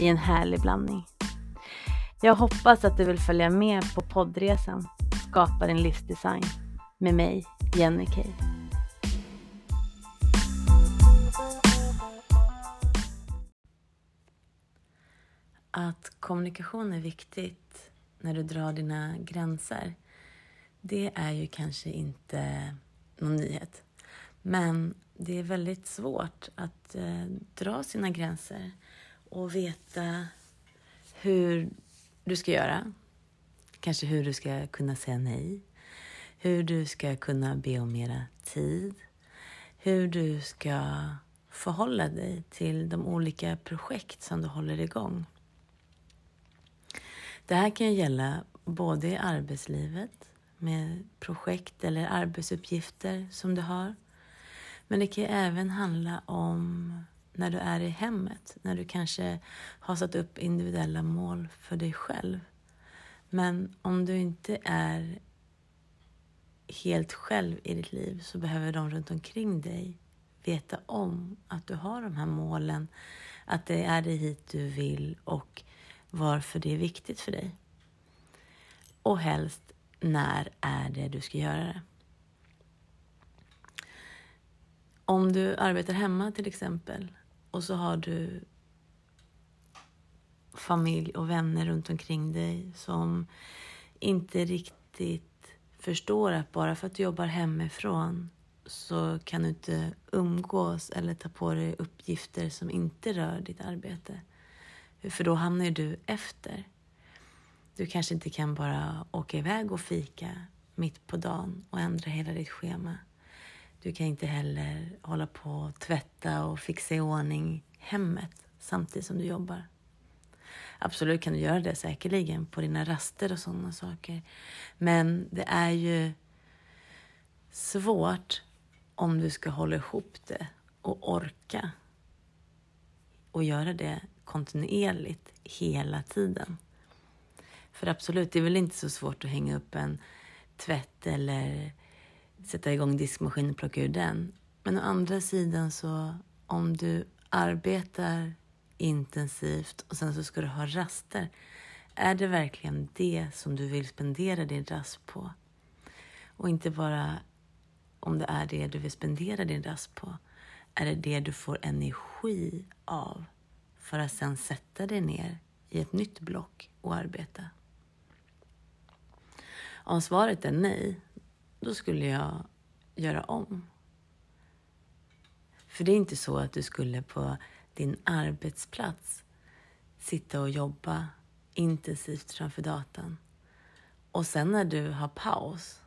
i en härlig blandning. Jag hoppas att du vill följa med på poddresan Skapa din livsdesign med mig, Jenny Kay. Att kommunikation är viktigt när du drar dina gränser, det är ju kanske inte någon nyhet. Men det är väldigt svårt att eh, dra sina gränser och veta hur du ska göra. Kanske hur du ska kunna säga nej. Hur du ska kunna be om mera tid. Hur du ska förhålla dig till de olika projekt som du håller igång. Det här kan gälla både i arbetslivet med projekt eller arbetsuppgifter som du har. Men det kan även handla om när du är i hemmet, när du kanske har satt upp individuella mål för dig själv. Men om du inte är helt själv i ditt liv så behöver de runt omkring dig veta om att du har de här målen, att det är det hit du vill och varför det är viktigt för dig. Och helst, när är det du ska göra det? Om du arbetar hemma till exempel och så har du familj och vänner runt omkring dig som inte riktigt förstår att bara för att du jobbar hemifrån så kan du inte umgås eller ta på dig uppgifter som inte rör ditt arbete. För då hamnar du efter. Du kanske inte kan bara åka iväg och fika mitt på dagen och ändra hela ditt schema. Du kan inte heller hålla på och tvätta och fixa i ordning hemmet samtidigt som du jobbar. Absolut kan du göra det säkerligen på dina raster och sådana saker. Men det är ju svårt om du ska hålla ihop det och orka och göra det kontinuerligt hela tiden. För absolut, det är väl inte så svårt att hänga upp en tvätt eller sätta igång diskmaskinen och plocka ur den. Men å andra sidan så om du arbetar intensivt och sen så ska du ha raster. Är det verkligen det som du vill spendera din rast på? Och inte bara om det är det du vill spendera din rast på. Är det det du får energi av för att sen sätta dig ner i ett nytt block och arbeta? Om svaret är nej, då skulle jag göra om. För det är inte så att du skulle på din arbetsplats sitta och jobba intensivt framför datorn. Och sen när du har paus,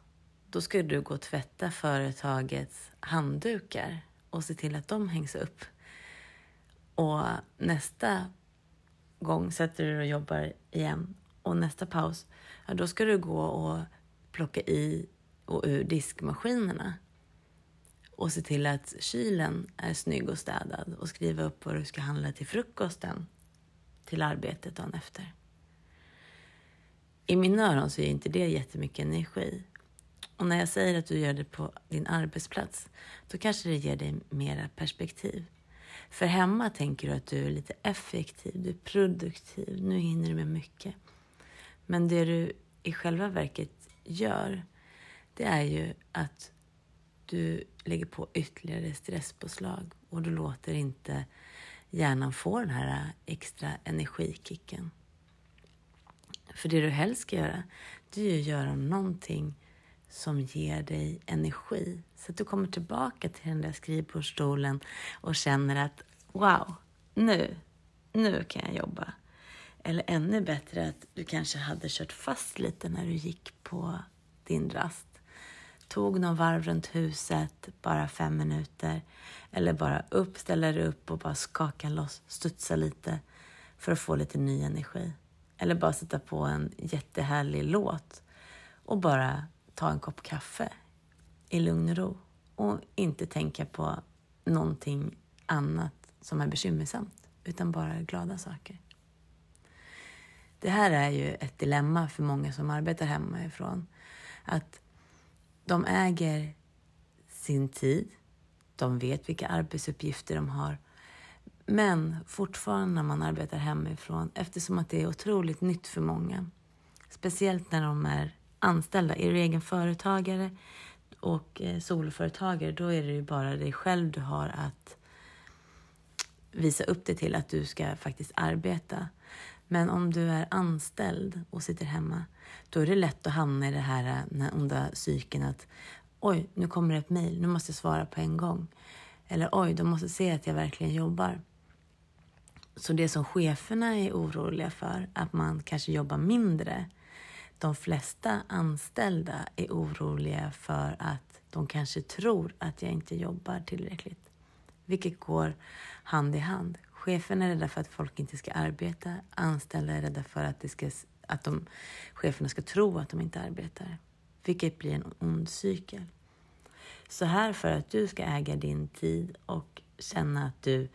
då ska du gå och tvätta företagets handdukar och se till att de hängs upp. Och nästa gång sätter du dig och jobbar igen och nästa paus, ja, då ska du gå och plocka i och ur diskmaskinerna och se till att kylen är snygg och städad och skriva upp vad du ska handla till frukosten till arbetet dagen efter. I mina öron så ger inte det jättemycket energi. Och när jag säger att du gör det på din arbetsplats, då kanske det ger dig mera perspektiv. För hemma tänker du att du är lite effektiv, du är produktiv, nu hinner du med mycket. Men det du i själva verket gör, det är ju att du lägger på ytterligare stresspåslag och du låter inte hjärnan få den här extra energikicken. För det du helst ska göra, det är att göra någonting som ger dig energi. Så att du kommer tillbaka till den där skrivbordsstolen och känner att wow, nu, nu kan jag jobba. Eller ännu bättre att du kanske hade kört fast lite när du gick på din rast tog någon varv runt huset, bara fem minuter. Eller bara upp, ställa dig upp och bara skaka loss, studsa lite. för att få lite ny energi. Eller bara sätta på en jättehärlig låt och bara ta en kopp kaffe i lugn och ro och inte tänka på någonting annat som är bekymmersamt, utan bara glada saker. Det här är ju ett dilemma för många som arbetar hemifrån. Att de äger sin tid, de vet vilka arbetsuppgifter de har. Men fortfarande när man arbetar hemifrån, eftersom att det är otroligt nytt för många, speciellt när de är anställda, är du egen företagare och eh, soloföretagare, då är det ju bara dig själv du har att visa upp det till att du ska faktiskt arbeta. Men om du är anställd och sitter hemma, då är det lätt att hamna i det här eh, den onda psyken att oj, nu kommer det ett mejl, nu måste jag svara på en gång. Eller oj, de måste se att jag verkligen jobbar. Så det som cheferna är oroliga för, att man kanske jobbar mindre. De flesta anställda är oroliga för att de kanske tror att jag inte jobbar tillräckligt. Vilket går hand i hand. Cheferna är rädda för att folk inte ska arbeta. Anställda är rädda för att, det ska, att de, cheferna ska tro att de inte arbetar. Vilket blir en ond cykel. Så här för att du ska äga din tid och känna att du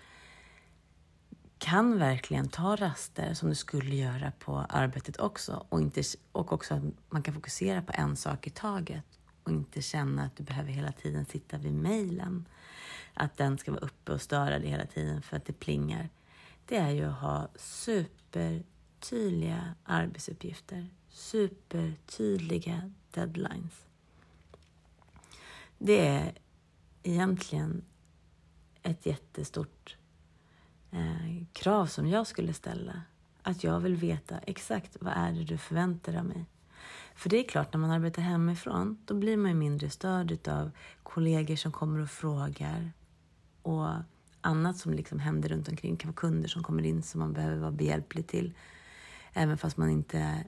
kan verkligen ta raster som du skulle göra på arbetet också och, inte, och också att man kan fokusera på en sak i taget och inte känna att du behöver hela tiden sitta vid mejlen. Att den ska vara uppe och störa dig hela tiden för att det plingar. Det är ju att ha supertydliga arbetsuppgifter, supertydliga deadlines. Det är egentligen ett jättestort eh, krav som jag skulle ställa. Att jag vill veta exakt vad är det du förväntar dig av mig. För det är klart, när man arbetar hemifrån, då blir man ju mindre störd av kollegor som kommer och frågar och annat som liksom händer runt omkring. Det kan vara kunder som kommer in som man behöver vara behjälplig till. Även fast man inte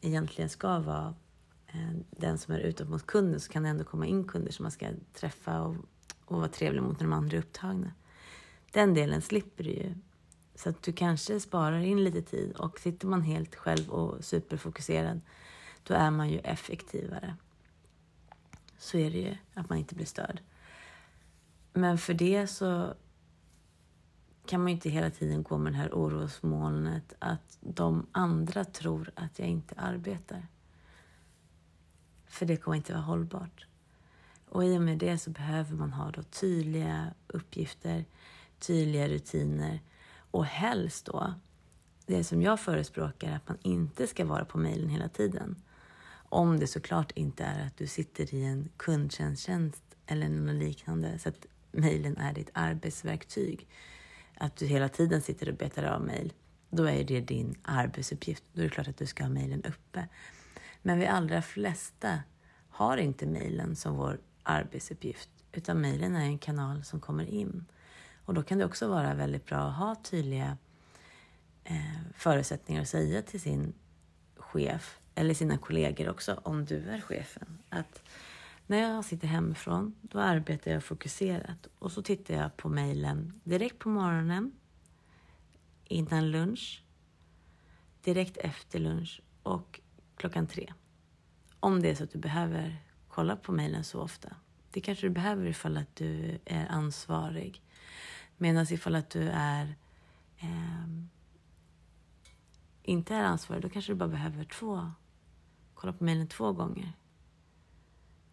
egentligen ska vara eh, den som är utåt mot kunden så kan det ändå komma in kunder som man ska träffa och, och vara trevlig mot när de andra är upptagna. Den delen slipper du ju. Så att du kanske sparar in lite tid och sitter man helt själv och superfokuserad då är man ju effektivare. Så är det ju, att man inte blir störd. Men för det så kan man ju inte hela tiden gå med det här orosmolnet att de andra tror att jag inte arbetar. För det kommer inte vara hållbart. Och i och med det så behöver man ha då tydliga uppgifter, tydliga rutiner och helst då, det som jag förespråkar, att man inte ska vara på mejlen hela tiden. Om det såklart inte är att du sitter i en kundtjänsttjänst eller något liknande så att mejlen är ditt arbetsverktyg. Att du hela tiden sitter och betar av mejl. Då är det din arbetsuppgift. Då är det klart att du ska ha mejlen uppe. Men vi allra flesta har inte mejlen som vår arbetsuppgift utan mejlen är en kanal som kommer in. Och då kan det också vara väldigt bra att ha tydliga eh, förutsättningar att säga till sin chef eller sina kollegor också, om du är chefen. Att när jag sitter hemifrån, då arbetar jag fokuserat och så tittar jag på mejlen direkt på morgonen, innan lunch, direkt efter lunch och klockan tre. Om det är så att du behöver kolla på mejlen så ofta. Det kanske du behöver ifall att du är ansvarig. Medan ifall att du är eh, inte är ansvarig, då kanske du bara behöver två kolla på mejlen två gånger.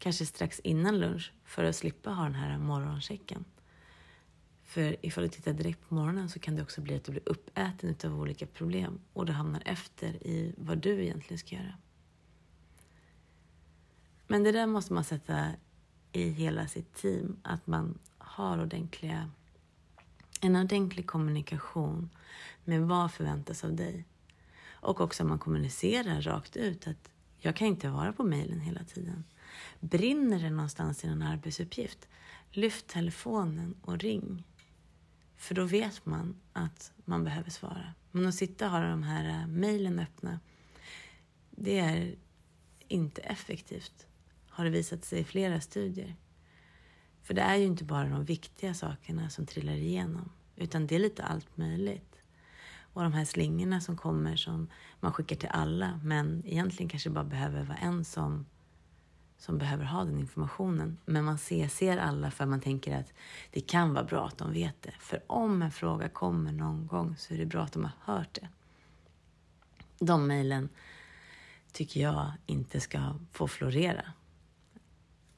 Kanske strax innan lunch för att slippa ha den här morgonchecken. För ifall du tittar direkt på morgonen så kan det också bli att du blir uppäten av olika problem och du hamnar efter i vad du egentligen ska göra. Men det där måste man sätta i hela sitt team, att man har ordentliga, en ordentlig kommunikation med vad förväntas av dig. Och också att man kommunicerar rakt ut att jag kan inte vara på mejlen hela tiden. Brinner det någonstans i en arbetsuppgift, lyft telefonen och ring. För då vet man att man behöver svara. Men att sitta och ha de här eh, mejlen öppna, det är inte effektivt, har det visat sig i flera studier. För det är ju inte bara de viktiga sakerna som trillar igenom, utan det är lite allt möjligt. Och de här slingorna som kommer som man skickar till alla men egentligen kanske bara behöver vara en som, som behöver ha den informationen. Men man ser, ser alla för man tänker att det kan vara bra att de vet det. För om en fråga kommer någon gång så är det bra att de har hört det. De mejlen tycker jag inte ska få florera.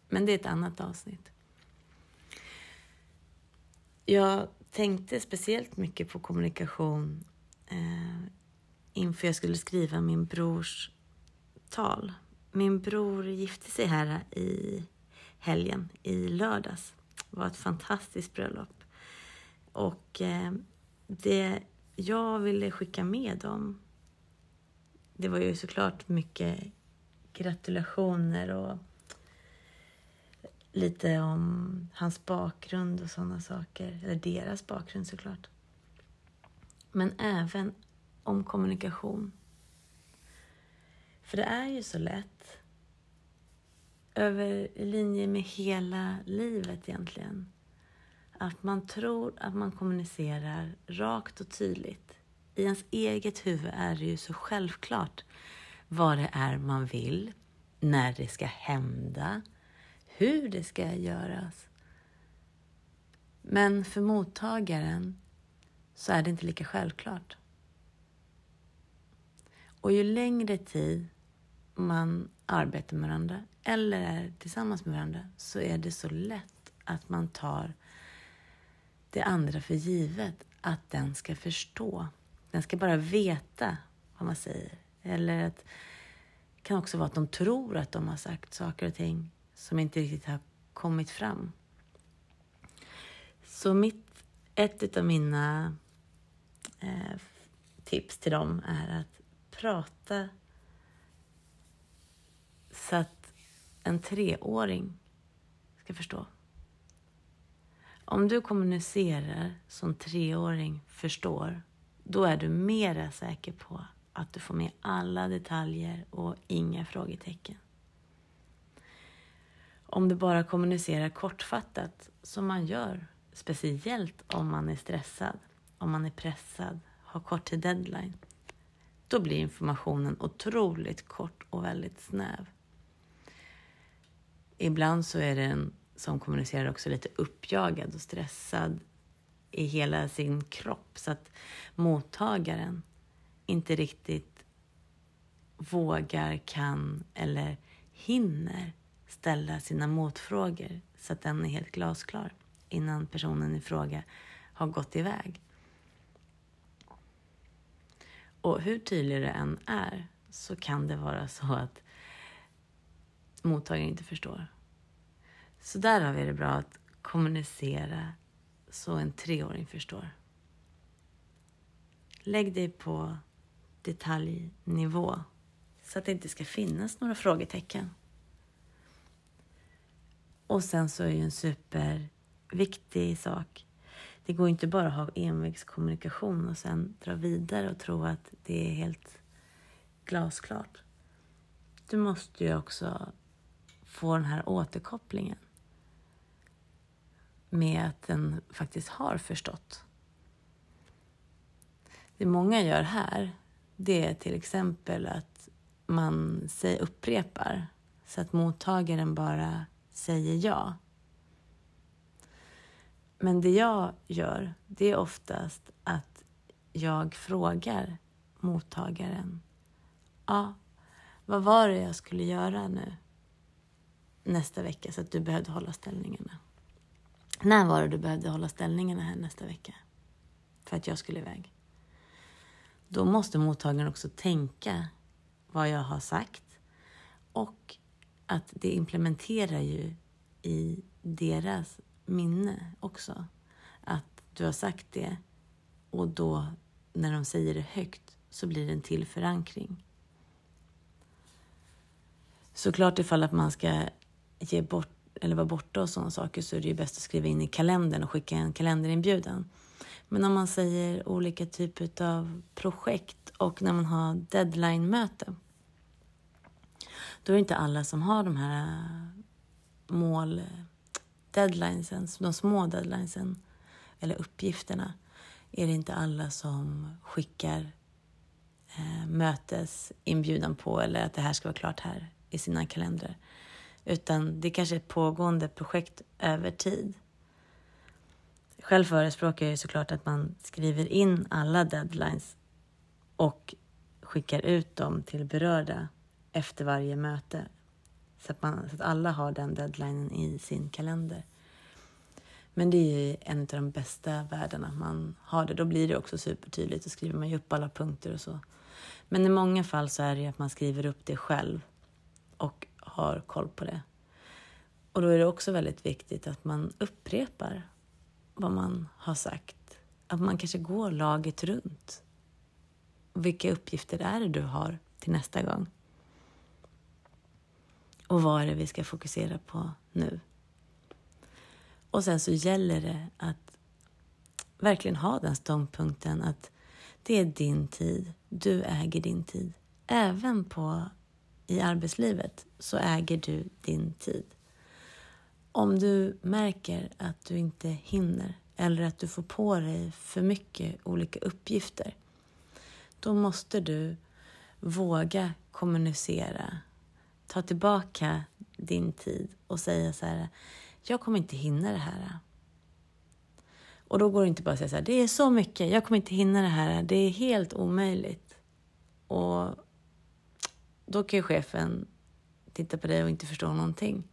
Men det är ett annat avsnitt. Jag tänkte speciellt mycket på kommunikation eh, inför jag skulle skriva min brors tal. Min bror gifte sig här i helgen, i lördags. Det var ett fantastiskt bröllop. Och eh, det jag ville skicka med dem, det var ju såklart mycket gratulationer och lite om hans bakgrund och sådana saker. Eller deras bakgrund såklart. Men även om kommunikation. För det är ju så lätt över linje med hela livet egentligen. Att man tror att man kommunicerar rakt och tydligt. I ens eget huvud är det ju så självklart vad det är man vill, när det ska hända, hur det ska göras. Men för mottagaren så är det inte lika självklart. Och ju längre tid man arbetar med varandra eller är tillsammans med varandra så är det så lätt att man tar det andra för givet, att den ska förstå. Den ska bara veta vad man säger. Eller att, det kan också vara att de tror att de har sagt saker och ting som inte riktigt har kommit fram. Så mitt, ett av mina eh, tips till dem är att prata så att en treåring ska förstå. Om du kommunicerar som treåring förstår, då är du mera säker på att du får med alla detaljer och inga frågetecken. Om du bara kommunicerar kortfattat, som man gör, speciellt om man är stressad, om man är pressad, har kort till deadline, då blir informationen otroligt kort och väldigt snäv. Ibland så är den som kommunicerar också lite uppjagad och stressad i hela sin kropp så att mottagaren inte riktigt vågar, kan eller hinner ställa sina motfrågor så att den är helt glasklar innan personen i fråga har gått iväg. Och hur tydlig det än är så kan det vara så att mottagaren inte förstår. Så där har vi det bra att kommunicera så en treåring förstår. Lägg dig på detaljnivå så att det inte ska finnas några frågetecken. Och sen så är ju en superviktig sak det går inte bara att ha envägskommunikation och sen dra vidare och tro att det är helt glasklart. Du måste ju också få den här återkopplingen med att den faktiskt har förstått. Det många gör här, det är till exempel att man upprepar så att mottagaren bara säger ja. Men det jag gör, det är oftast att jag frågar mottagaren. Ja, vad var det jag skulle göra nu nästa vecka så att du behövde hålla ställningarna? När var det du behövde hålla ställningarna här nästa vecka? För att jag skulle iväg. Då måste mottagaren också tänka vad jag har sagt och att det implementerar ju i deras minne också. Att du har sagt det och då när de säger det högt så blir det en till förankring. Såklart ifall att man ska ge bort eller vara borta och sådana saker så är det ju bäst att skriva in i kalendern och skicka en kalenderinbjudan. Men om man säger olika typer av projekt och när man har deadline-möte då är det inte alla som har de här eh, mål deadlinesen, de små deadlinesen, eller uppgifterna. är det inte alla som skickar eh, mötesinbjudan på eller att det här ska vara klart här i sina kalendrar. Utan det kanske är ett pågående projekt över tid. Själv förespråkar jag såklart att man skriver in alla deadlines och skickar ut dem till berörda efter varje möte. Så att, man, så att alla har den deadlinen i sin kalender. Men det är ju en av de bästa världarna man har det. Då blir det också supertydligt. Då skriver man ju upp alla punkter och så. Men i många fall så är det ju att man skriver upp det själv och har koll på det. Och då är det också väldigt viktigt att man upprepar vad man har sagt. Att man kanske går laget runt. Vilka uppgifter är det du har till nästa gång? Och vad är det vi ska fokusera på nu? Och sen så gäller det att verkligen ha den ståndpunkten att det är din tid. Du äger din tid. Även på, i arbetslivet så äger du din tid. Om du märker att du inte hinner eller att du får på dig för mycket olika uppgifter, då måste du våga kommunicera. Ta tillbaka din tid och säga så här, jag kommer inte hinna det här. Och då går det inte bara att säga så här, det är så mycket, jag kommer inte hinna det här, det är helt omöjligt. Och då kan ju chefen titta på dig och inte förstå någonting.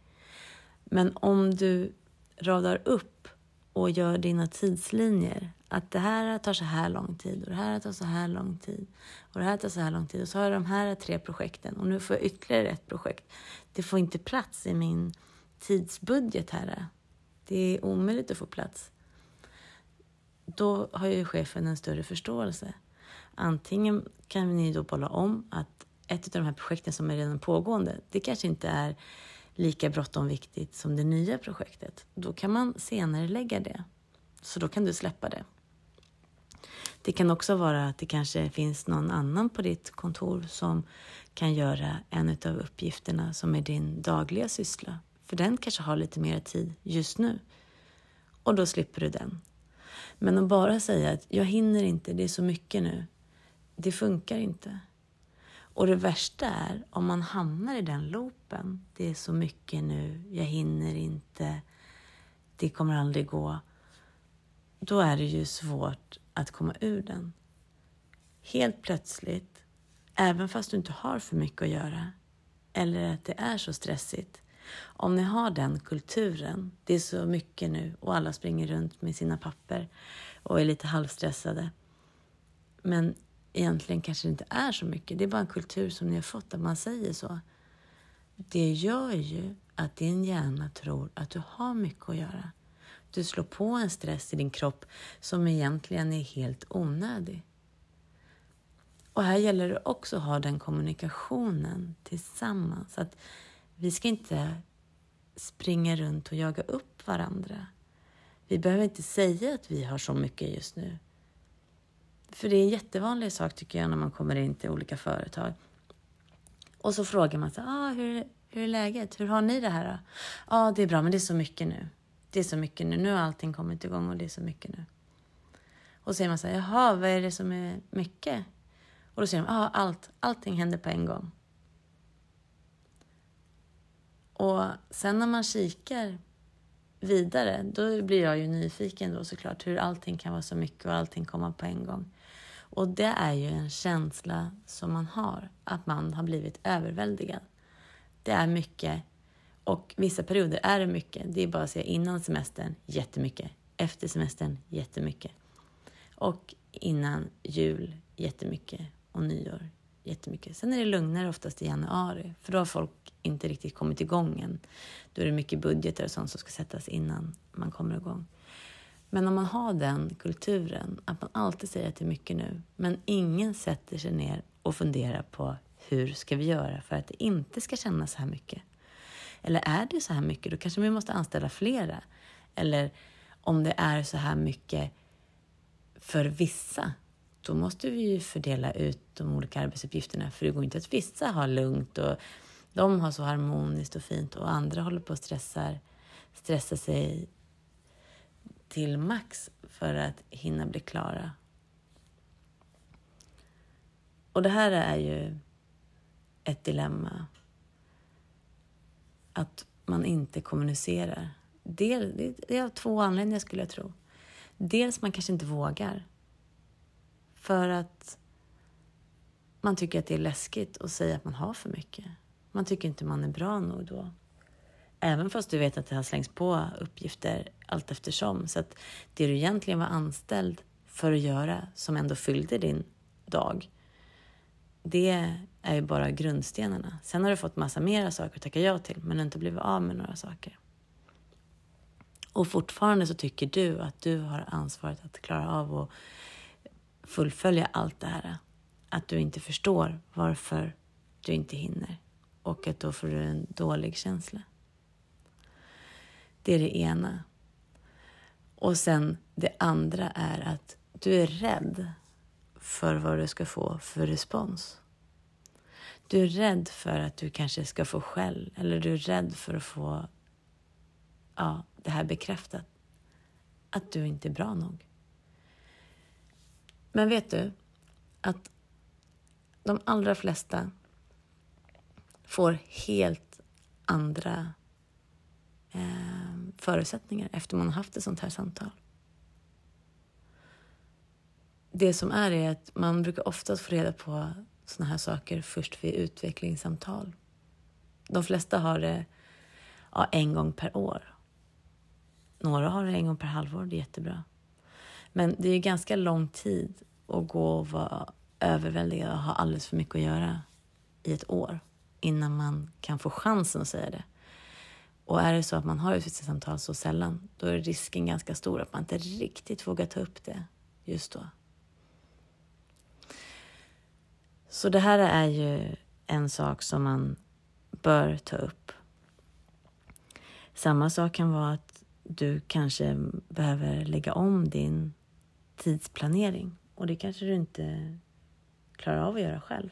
Men om du radar upp och gör dina tidslinjer, att det här tar så här lång tid och det här tar så här lång tid och det här tar så här lång tid och så har jag de här tre projekten och nu får jag ytterligare ett projekt. Det får inte plats i min tidsbudget här. Det är omöjligt att få plats. Då har ju chefen en större förståelse. Antingen kan ni då bolla om att ett av de här projekten som är redan pågående, det kanske inte är lika bråttom viktigt som det nya projektet. Då kan man senare lägga det. Så då kan du släppa det. Det kan också vara att det kanske finns någon annan på ditt kontor som kan göra en av uppgifterna som är din dagliga syssla. För den kanske har lite mer tid just nu. Och då slipper du den. Men att bara säga att jag hinner inte, det är så mycket nu. Det funkar inte. Och det värsta är om man hamnar i den loopen. Det är så mycket nu, jag hinner inte, det kommer aldrig gå. Då är det ju svårt att komma ur den. Helt plötsligt, även fast du inte har för mycket att göra, eller att det är så stressigt, om ni har den kulturen, det är så mycket nu och alla springer runt med sina papper och är lite halvstressade. Men egentligen kanske det inte är så mycket. Det är bara en kultur som ni har fått, att man säger så. Det gör ju att din hjärna tror att du har mycket att göra. Du slår på en stress i din kropp som egentligen är helt onödig. Och här gäller det också att ha den kommunikationen tillsammans. Att vi ska inte springa runt och jaga upp varandra. Vi behöver inte säga att vi har så mycket just nu. För det är en jättevanlig sak tycker jag när man kommer in till olika företag. Och så frågar man så ah, hur, hur är läget? Hur har ni det här? Ja, ah, det är bra, men det är så mycket nu. Det är så mycket nu. Nu har allting kommit igång och det är så mycket nu. Och så säger man så här, jaha, vad är det som är mycket? Och då säger de, ah, allt, allting händer på en gång. Och sen när man kikar vidare, då blir jag ju nyfiken då såklart hur allting kan vara så mycket och allting komma på en gång. Och det är ju en känsla som man har, att man har blivit överväldigad. Det är mycket och vissa perioder är det mycket. Det är bara att säga innan semestern, jättemycket. Efter semestern, jättemycket. Och innan jul, jättemycket. Och nyår, jättemycket. Sen är det lugnare oftast i januari, för då har folk inte riktigt kommit igång än. Då är det mycket budgetar och sånt som ska sättas innan man kommer igång. Men om man har den kulturen, att man alltid säger att det är mycket nu, men ingen sätter sig ner och funderar på hur ska vi göra för att det inte ska kännas så här mycket? Eller är det så här mycket, då kanske vi måste anställa flera. Eller om det är så här mycket för vissa, då måste vi ju fördela ut de olika arbetsuppgifterna. För det går inte att vissa har lugnt och de har så harmoniskt och fint och andra håller på och stressar, stressar sig till max för att hinna bli klara. Och det här är ju ett dilemma. Att man inte kommunicerar. Del, det är av två anledningar skulle jag tro. Dels man kanske inte vågar. För att man tycker att det är läskigt att säga att man har för mycket. Man tycker inte man är bra nog då. Även fast du vet att det har slängts på uppgifter allt eftersom. Så att det du egentligen var anställd för att göra, som ändå fyllde din dag, det är ju bara grundstenarna. Sen har du fått massa mera saker att tacka ja till, men du har inte blivit av med några saker. Och fortfarande så tycker du att du har ansvaret att klara av att fullfölja allt det här. Att du inte förstår varför du inte hinner och att då får du en dålig känsla. Det är det ena. Och sen det andra är att du är rädd för vad du ska få för respons. Du är rädd för att du kanske ska få skäll eller du är rädd för att få ja, det här bekräftat. Att du inte är bra nog. Men vet du att de allra flesta får helt andra eh, förutsättningar efter man har haft ett sånt här samtal. Det som är är att man brukar oftast få reda på såna här saker först vid utvecklingssamtal. De flesta har det ja, en gång per år. Några har det en gång per halvår, det är jättebra. Men det är ganska lång tid att gå och vara överväldigad och ha alldeles för mycket att göra i ett år innan man kan få chansen att säga det. Och är det så att man har utvisningssamtal så sällan, då är risken ganska stor att man inte riktigt vågar ta upp det just då. Så det här är ju en sak som man bör ta upp. Samma sak kan vara att du kanske behöver lägga om din tidsplanering och det kanske du inte klarar av att göra själv.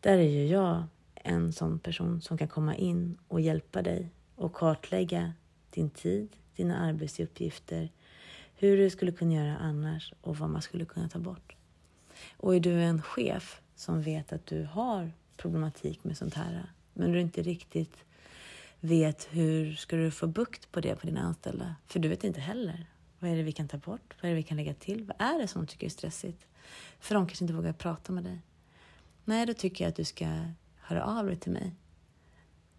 Där är ju jag en sån person som kan komma in och hjälpa dig och kartlägga din tid, dina arbetsuppgifter, hur du skulle kunna göra annars och vad man skulle kunna ta bort. Och är du en chef som vet att du har problematik med sånt här, men du inte riktigt vet hur ska du få bukt på det på dina anställda, för du vet inte heller. Vad är det vi kan ta bort? Vad är det vi kan lägga till? Vad är det som de tycker är stressigt? För de kanske inte vågar prata med dig. Nej, då tycker jag att du ska höra av dig till mig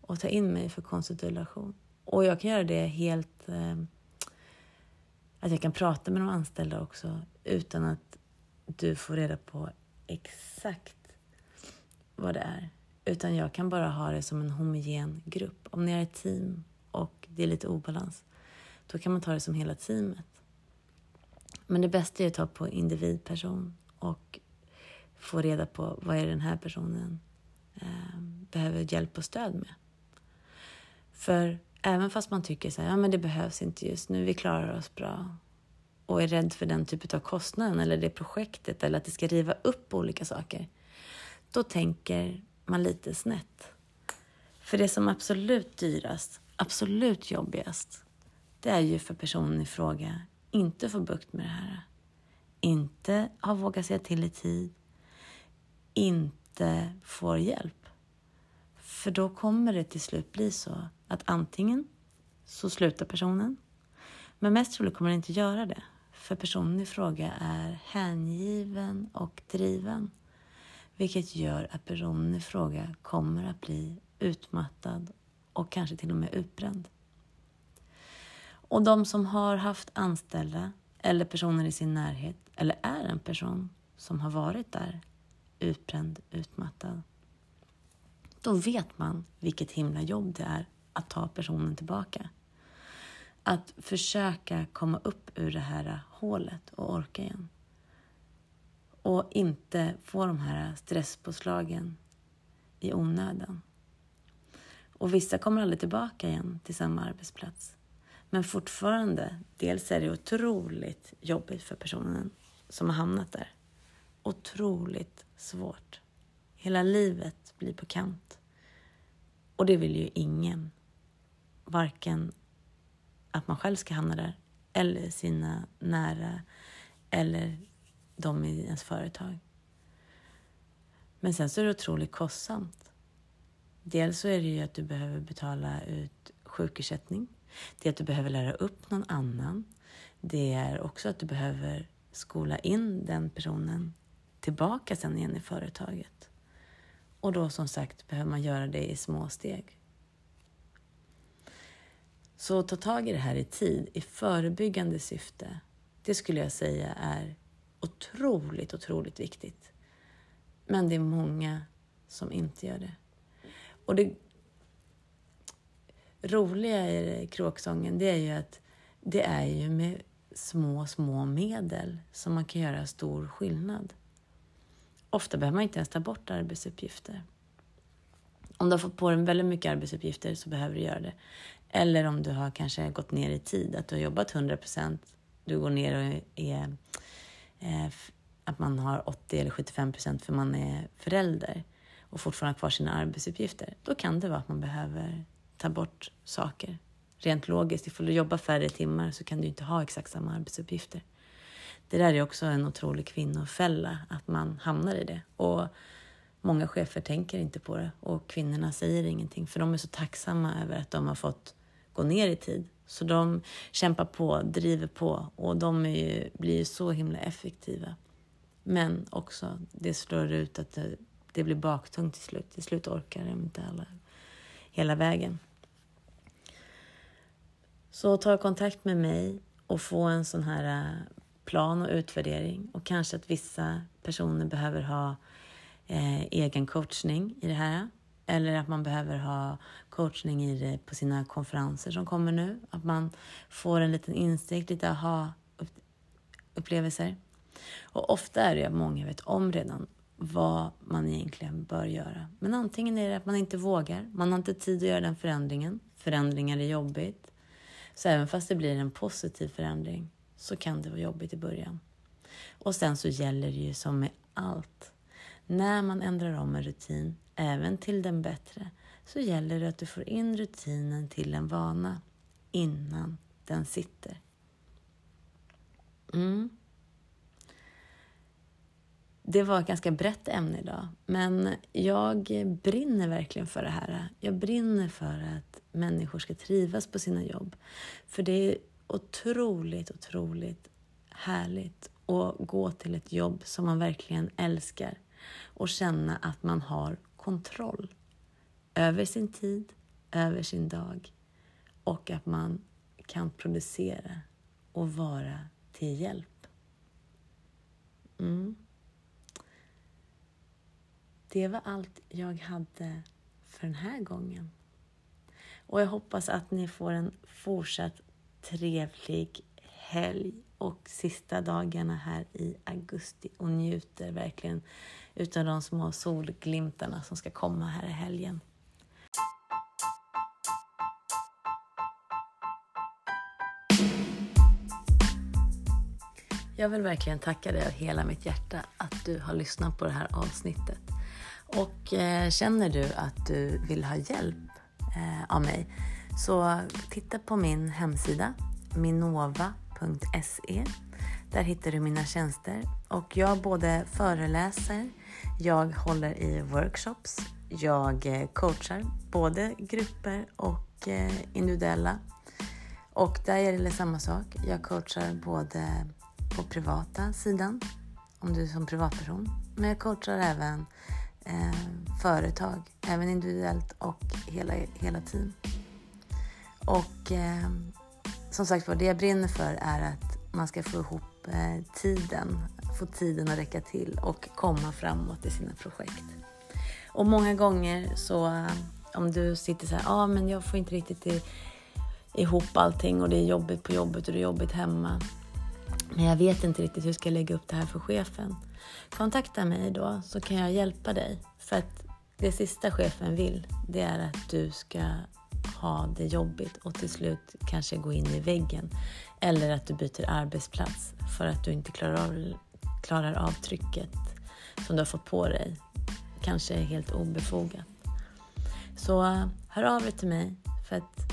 och ta in mig för konsultation. Och jag kan göra det helt... Eh, att jag kan prata med de anställda också utan att du får reda på exakt vad det är. Utan jag kan bara ha det som en homogen grupp. Om ni är ett team och det är lite obalans, då kan man ta det som hela teamet. Men det bästa är att ta på individperson och få reda på vad är den här personen behöver hjälp och stöd med. För även fast man tycker så här, ja men det behövs inte just nu, vi klarar oss bra och är rädd för den typen av kostnaden eller det projektet eller att det ska riva upp olika saker, då tänker man lite snett. För det som absolut dyrast, absolut jobbigast, det är ju för personen i fråga inte få bukt med det här. Inte har vågat säga till i tid, inte får hjälp. För då kommer det till slut bli så att antingen så slutar personen, men mest troligt kommer den inte göra det. För personen i fråga är hängiven och driven. Vilket gör att personen i fråga kommer att bli utmattad och kanske till och med utbränd. Och de som har haft anställda eller personer i sin närhet eller är en person som har varit där utbränd, utmattad. Då vet man vilket himla jobb det är att ta personen tillbaka. Att försöka komma upp ur det här hålet och orka igen. Och inte få de här stresspåslagen i onödan. Och vissa kommer aldrig tillbaka igen till samma arbetsplats. Men fortfarande, dels är det otroligt jobbigt för personen som har hamnat där. Otroligt svårt. Hela livet blir på kant. Och det vill ju ingen. Varken att man själv ska hamna där eller sina nära eller de i ens företag. Men sen så är det otroligt kostsamt. Dels så är det ju att du behöver betala ut sjukersättning. Det är att du behöver lära upp någon annan. Det är också att du behöver skola in den personen tillbaka sen igen i företaget. Och då som sagt behöver man göra det i små steg. Så ta tag i det här i tid, i förebyggande syfte. Det skulle jag säga är otroligt, otroligt viktigt. Men det är många som inte gör det. Och det roliga i kråksången, det är ju att det är ju med små, små medel som man kan göra stor skillnad. Ofta behöver man inte ens ta bort arbetsuppgifter. Om du har fått på dig väldigt mycket arbetsuppgifter så behöver du göra det. Eller om du har kanske gått ner i tid, att du har jobbat 100 procent, du går ner och är, eh, att man har 80 eller 75 procent för man är förälder och fortfarande har kvar sina arbetsuppgifter. Då kan det vara att man behöver ta bort saker. Rent logiskt, ifall du jobbar färre timmar så kan du inte ha exakt samma arbetsuppgifter. Det där är också en otrolig kvinnofälla, att man hamnar i det. Och många chefer tänker inte på det och kvinnorna säger ingenting för de är så tacksamma över att de har fått gå ner i tid. Så de kämpar på, driver på och de ju, blir så himla effektiva. Men också, det slår ut att det, det blir baktungt till slut. Till slut orkar de inte alla, hela vägen. Så ta kontakt med mig och få en sån här plan och utvärdering. Och kanske att vissa personer behöver ha eh, egen coachning i det här. Eller att man behöver ha coachning i det på sina konferenser som kommer nu. Att man får en liten insikt, lite aha-upplevelser. Och ofta är det att många vet om redan vad man egentligen bör göra. Men antingen är det att man inte vågar, man har inte tid att göra den förändringen. Förändringar är jobbigt. Så även fast det blir en positiv förändring så kan det vara jobbigt i början. Och sen så gäller det ju som med allt. När man ändrar om en rutin, även till den bättre, så gäller det att du får in rutinen till en vana innan den sitter. Mm. Det var ett ganska brett ämne idag, men jag brinner verkligen för det här. Jag brinner för att människor ska trivas på sina jobb. För det är otroligt, otroligt härligt att gå till ett jobb som man verkligen älskar och känna att man har kontroll över sin tid, över sin dag och att man kan producera och vara till hjälp. Mm. Det var allt jag hade för den här gången. Och jag hoppas att ni får en fortsatt trevlig helg och sista dagarna här i augusti och njuter verkligen utav de små solglimtarna som ska komma här i helgen. Jag vill verkligen tacka dig av hela mitt hjärta att du har lyssnat på det här avsnittet. Och eh, känner du att du vill ha hjälp eh, av mig så titta på min hemsida minova.se. Där hittar du mina tjänster och jag både föreläser, jag håller i workshops, jag eh, coachar både grupper och eh, individuella. Och där är det samma sak. Jag coachar både på privata sidan, om du är som privatperson, men jag coachar även eh, företag, även individuellt och hela, hela team. Och eh, som sagt var, det jag brinner för är att man ska få ihop eh, tiden, få tiden att räcka till och komma framåt i sina projekt. Och många gånger så eh, om du sitter så här, ja ah, men jag får inte riktigt i, ihop allting och det är jobbigt på jobbet och det är jobbigt hemma. Men jag vet inte riktigt hur ska jag lägga upp det här för chefen. Kontakta mig då så kan jag hjälpa dig. För att det sista chefen vill, det är att du ska ha det jobbigt och till slut kanske gå in i väggen. Eller att du byter arbetsplats för att du inte klarar av, klarar av trycket som du har fått på dig. Kanske helt obefogat. Så eh, hör av dig till mig för att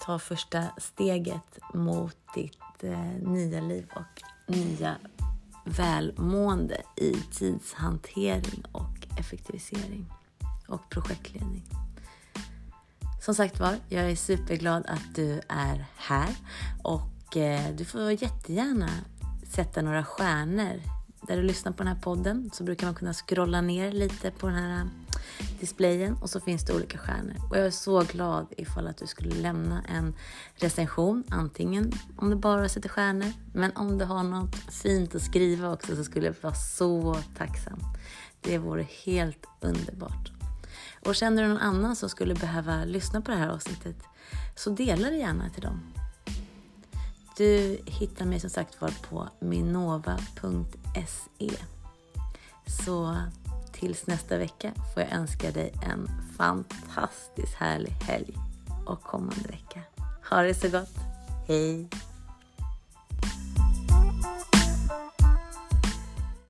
ta första steget mot ditt eh, nya liv och nya välmående i tidshantering och effektivisering och projektledning. Som sagt var, jag är superglad att du är här och eh, du får jättegärna sätta några stjärnor där du lyssnar på den här podden så brukar man kunna scrolla ner lite på den här eh, displayen och så finns det olika stjärnor. Och jag är så glad ifall att du skulle lämna en recension, antingen om du bara sätter stjärnor, men om du har något fint att skriva också så skulle jag vara så tacksam. Det vore helt underbart. Och känner du någon annan som skulle behöva lyssna på det här avsnittet så dela det gärna till dem. Du hittar mig som sagt var på minova.se. Så tills nästa vecka får jag önska dig en fantastiskt härlig helg och kommande vecka. Ha det så gott. Hej!